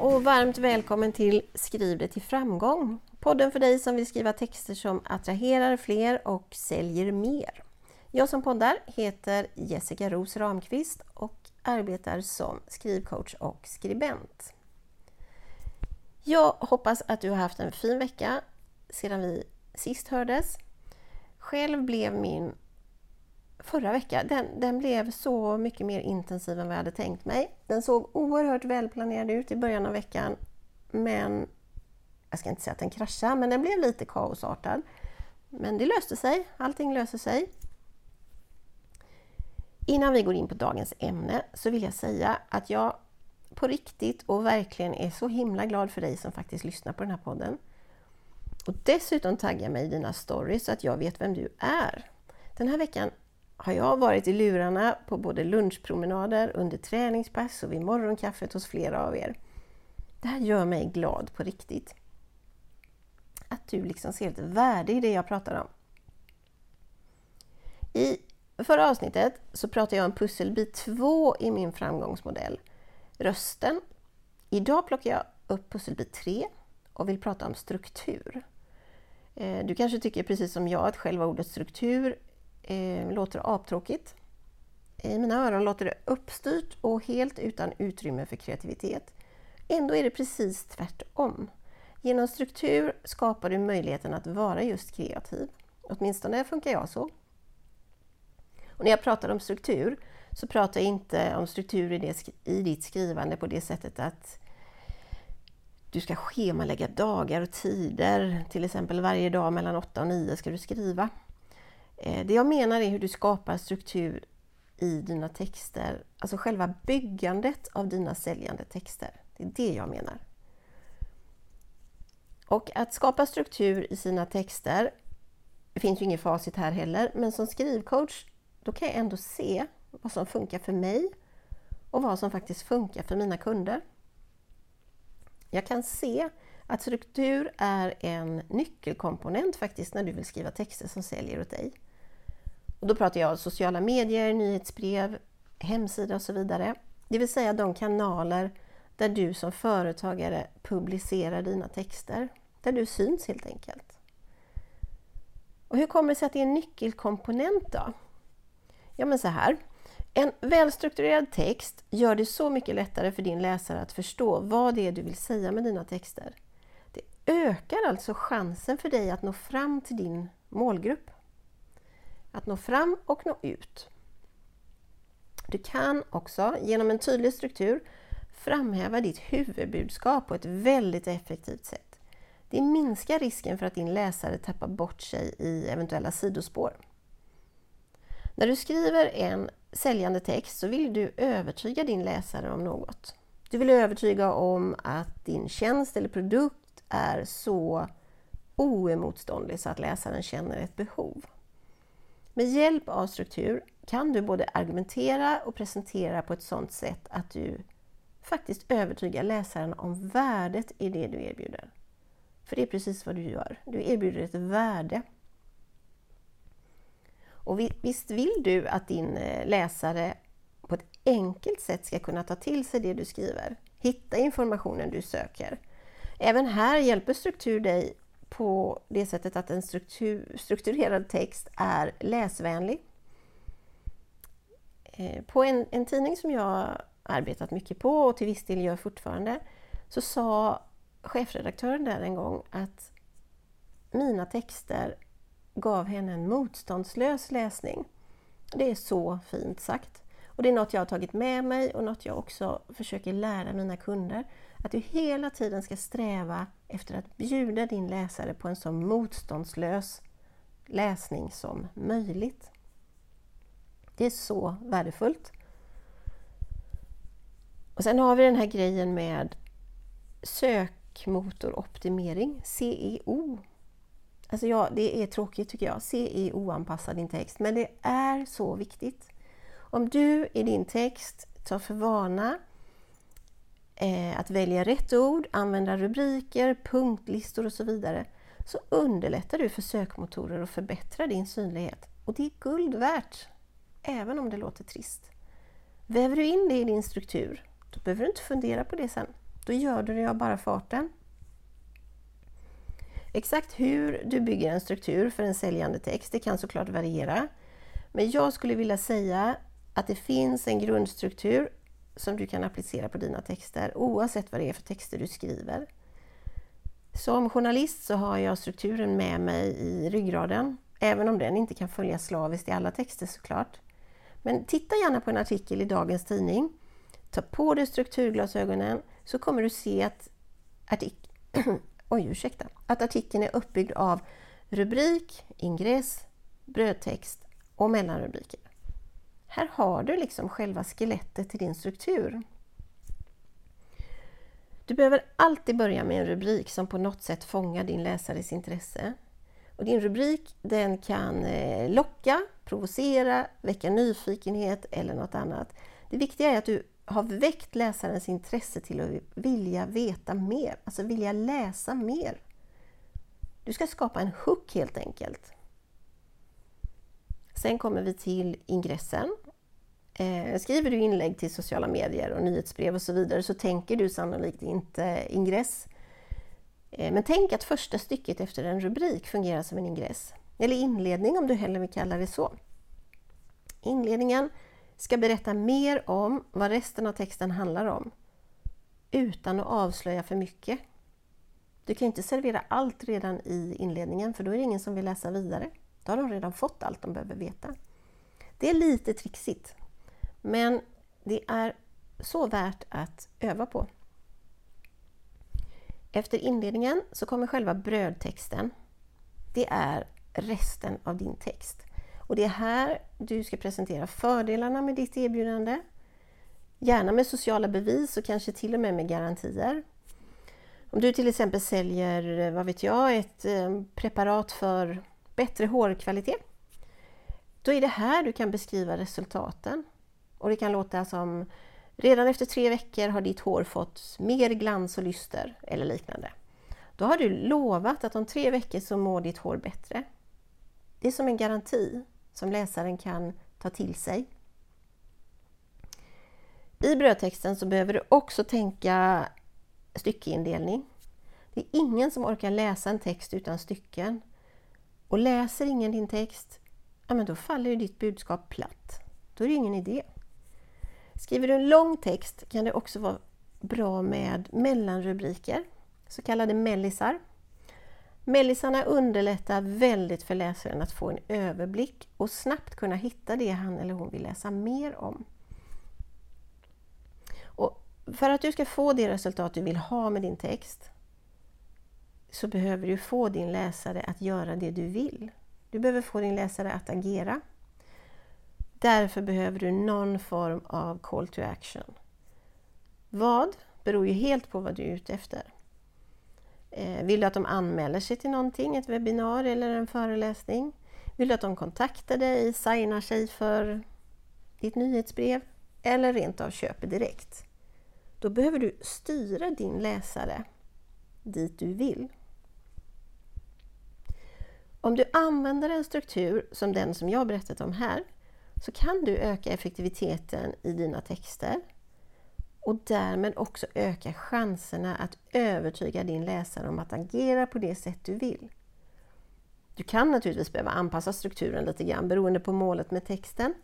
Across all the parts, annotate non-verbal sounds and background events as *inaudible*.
Och varmt välkommen till Skriv det till framgång. Podden för dig som vill skriva texter som attraherar fler och säljer mer. Jag som poddar heter Jessica Ros Ramqvist och arbetar som skrivcoach och skribent. Jag hoppas att du har haft en fin vecka sedan vi sist hördes. Själv blev min förra veckan, den, den blev så mycket mer intensiv än vad jag hade tänkt mig. Den såg oerhört välplanerad ut i början av veckan, men jag ska inte säga att den kraschade, men den blev lite kaosartad. Men det löste sig, allting löser sig. Innan vi går in på dagens ämne så vill jag säga att jag på riktigt och verkligen är så himla glad för dig som faktiskt lyssnar på den här podden. Och dessutom tagga mig i dina stories så att jag vet vem du är. Den här veckan har jag varit i lurarna på både lunchpromenader, under träningspass och vid morgonkaffet hos flera av er. Det här gör mig glad på riktigt. Att du liksom ser ett värde i det jag pratar om. I förra avsnittet så pratade jag om pusselbit 2 i min framgångsmodell, rösten. Idag plockar jag upp pusselbit 3 och vill prata om struktur. Eh, du kanske tycker precis som jag att själva ordet struktur eh, låter aptråkigt. I mina öron låter det uppstyrt och helt utan utrymme för kreativitet. Ändå är det precis tvärtom. Genom struktur skapar du möjligheten att vara just kreativ. Åtminstone funkar jag så. Och när jag pratar om struktur så pratar jag inte om struktur i, det, i ditt skrivande på det sättet att du ska schemalägga dagar och tider. Till exempel varje dag mellan 8 och 9 ska du skriva. Eh, det jag menar är hur du skapar struktur i dina texter, alltså själva byggandet av dina säljande texter. Det är det jag menar. Och att skapa struktur i sina texter, det finns ju inget facit här heller, men som skrivcoach då kan jag ändå se vad som funkar för mig och vad som faktiskt funkar för mina kunder. Jag kan se att struktur är en nyckelkomponent faktiskt när du vill skriva texter som säljer åt dig. Och då pratar jag sociala medier, nyhetsbrev, hemsida och så vidare. Det vill säga de kanaler där du som företagare publicerar dina texter. Där du syns helt enkelt. Och hur kommer det sig att det är en nyckelkomponent då? Ja men så här. En välstrukturerad text gör det så mycket lättare för din läsare att förstå vad det är du vill säga med dina texter. Det ökar alltså chansen för dig att nå fram till din målgrupp. Att nå fram och nå ut. Du kan också genom en tydlig struktur framhäva ditt huvudbudskap på ett väldigt effektivt sätt. Det minskar risken för att din läsare tappar bort sig i eventuella sidospår. När du skriver en säljande text så vill du övertyga din läsare om något. Du vill övertyga om att din tjänst eller produkt är så oemotståndlig så att läsaren känner ett behov. Med hjälp av struktur kan du både argumentera och presentera på ett sådant sätt att du faktiskt övertygar läsaren om värdet i det du erbjuder. För det är precis vad du gör. Du erbjuder ett värde. Och visst vill du att din eh, läsare på ett enkelt sätt ska kunna ta till sig det du skriver, hitta informationen du söker. Även här hjälper struktur dig på det sättet att en struktur, strukturerad text är läsvänlig. Eh, på en, en tidning som jag arbetat mycket på och till viss del gör fortfarande så sa chefredaktören där en gång att mina texter gav henne en motståndslös läsning. Det är så fint sagt. Och Det är något jag har tagit med mig och något jag också försöker lära mina kunder. Att du hela tiden ska sträva efter att bjuda din läsare på en så motståndslös läsning som möjligt. Det är så värdefullt. Och Sen har vi den här grejen med sökmotoroptimering, CEO. Alltså ja, det är tråkigt tycker jag. CEO-anpassa din text, men det är så viktigt. Om du i din text tar för vana eh, att välja rätt ord, använda rubriker, punktlistor och så vidare, så underlättar du för sökmotorer och förbättrar din synlighet. Och det är guld värt, även om det låter trist. Väver du in det i din struktur Då behöver du inte fundera på det sen. Då gör du det av bara farten. Exakt hur du bygger en struktur för en säljande text, det kan såklart variera. Men jag skulle vilja säga att det finns en grundstruktur som du kan applicera på dina texter oavsett vad det är för texter du skriver. Som journalist så har jag strukturen med mig i ryggraden, även om den inte kan följas slaviskt i alla texter såklart. Men titta gärna på en artikel i dagens tidning. Ta på dig strukturglasögonen så kommer du se att, artik *clears throat* Oj, ursäkta. att artikeln är uppbyggd av rubrik, ingress, brödtext och mellanrubriker. Här har du liksom själva skelettet till din struktur. Du behöver alltid börja med en rubrik som på något sätt fångar din läsares intresse. Och din rubrik den kan eh, locka, provocera, väcka nyfikenhet eller något annat. Det viktiga är att du har väckt läsarens intresse till att vilja veta mer, alltså vilja läsa mer. Du ska skapa en hook helt enkelt. Sen kommer vi till ingressen. Eh, skriver du inlägg till sociala medier och nyhetsbrev och så vidare så tänker du sannolikt inte ingress. Eh, men tänk att första stycket efter en rubrik fungerar som en ingress. Eller inledning om du hellre vill kalla det så. Inledningen ska berätta mer om vad resten av texten handlar om utan att avslöja för mycket. Du kan inte servera allt redan i inledningen för då är det ingen som vill läsa vidare. Då har de redan fått allt de behöver veta. Det är lite trixigt, men det är så värt att öva på. Efter inledningen så kommer själva brödtexten. Det är resten av din text. Och det är här du ska presentera fördelarna med ditt erbjudande. Gärna med sociala bevis och kanske till och med med garantier. Om du till exempel säljer, vad vet jag, ett eh, preparat för bättre hårkvalitet. Då är det här du kan beskriva resultaten. Och det kan låta som Redan efter tre veckor har ditt hår fått mer glans och lyster eller liknande. Då har du lovat att om tre veckor så mår ditt hår bättre. Det är som en garanti som läsaren kan ta till sig. I brödtexten så behöver du också tänka styckeindelning. Det är ingen som orkar läsa en text utan stycken. Och läser ingen din text, ja men då faller ju ditt budskap platt. Då är det ingen idé. Skriver du en lång text kan det också vara bra med mellanrubriker, så kallade mellisar. Mellisarna underlättar väldigt för läsaren att få en överblick och snabbt kunna hitta det han eller hon vill läsa mer om. Och för att du ska få det resultat du vill ha med din text så behöver du få din läsare att göra det du vill. Du behöver få din läsare att agera. Därför behöver du någon form av call to action. Vad beror ju helt på vad du är ute efter. Eh, vill du att de anmäler sig till någonting, ett webbinar eller en föreläsning? Vill du att de kontaktar dig, signar sig för ditt nyhetsbrev eller rent av köper direkt? Då behöver du styra din läsare dit du vill. Om du använder en struktur som den som jag berättat om här så kan du öka effektiviteten i dina texter och därmed också öka chanserna att övertyga din läsare om att agera på det sätt du vill. Du kan naturligtvis behöva anpassa strukturen lite grann beroende på målet med texten.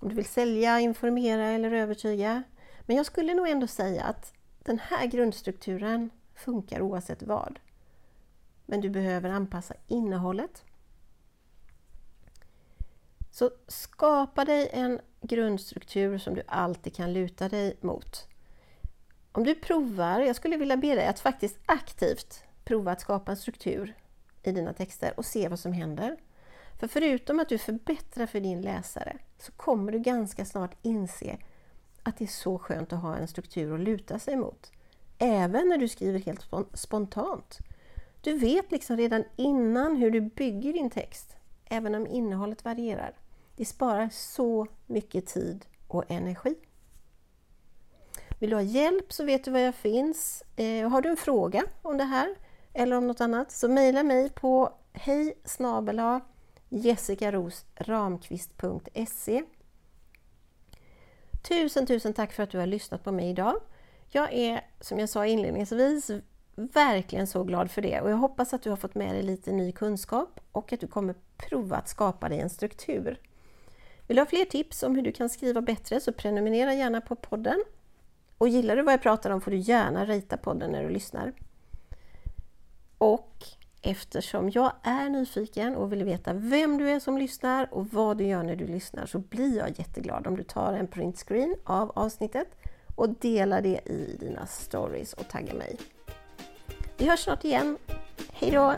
Om du vill sälja, informera eller övertyga. Men jag skulle nog ändå säga att den här grundstrukturen funkar oavsett vad. Men du behöver anpassa innehållet så skapa dig en grundstruktur som du alltid kan luta dig mot. Om du provar, jag skulle vilja be dig att faktiskt aktivt prova att skapa en struktur i dina texter och se vad som händer. För förutom att du förbättrar för din läsare så kommer du ganska snart inse att det är så skönt att ha en struktur att luta sig mot. Även när du skriver helt spontant. Du vet liksom redan innan hur du bygger din text, även om innehållet varierar. Det sparar så mycket tid och energi. Vill du ha hjälp så vet du var jag finns. Eh, har du en fråga om det här eller om något annat så mejla mig på hej jessikarosramqvist.se Tusen, tusen tack för att du har lyssnat på mig idag. Jag är, som jag sa inledningsvis, verkligen så glad för det och jag hoppas att du har fått med dig lite ny kunskap och att du kommer prova att skapa dig en struktur. Vill du ha fler tips om hur du kan skriva bättre så prenumerera gärna på podden. Och gillar du vad jag pratar om får du gärna rita podden när du lyssnar. Och eftersom jag är nyfiken och vill veta vem du är som lyssnar och vad du gör när du lyssnar så blir jag jätteglad om du tar en printscreen av avsnittet och delar det i dina stories och taggar mig. Vi hörs snart igen. Hejdå!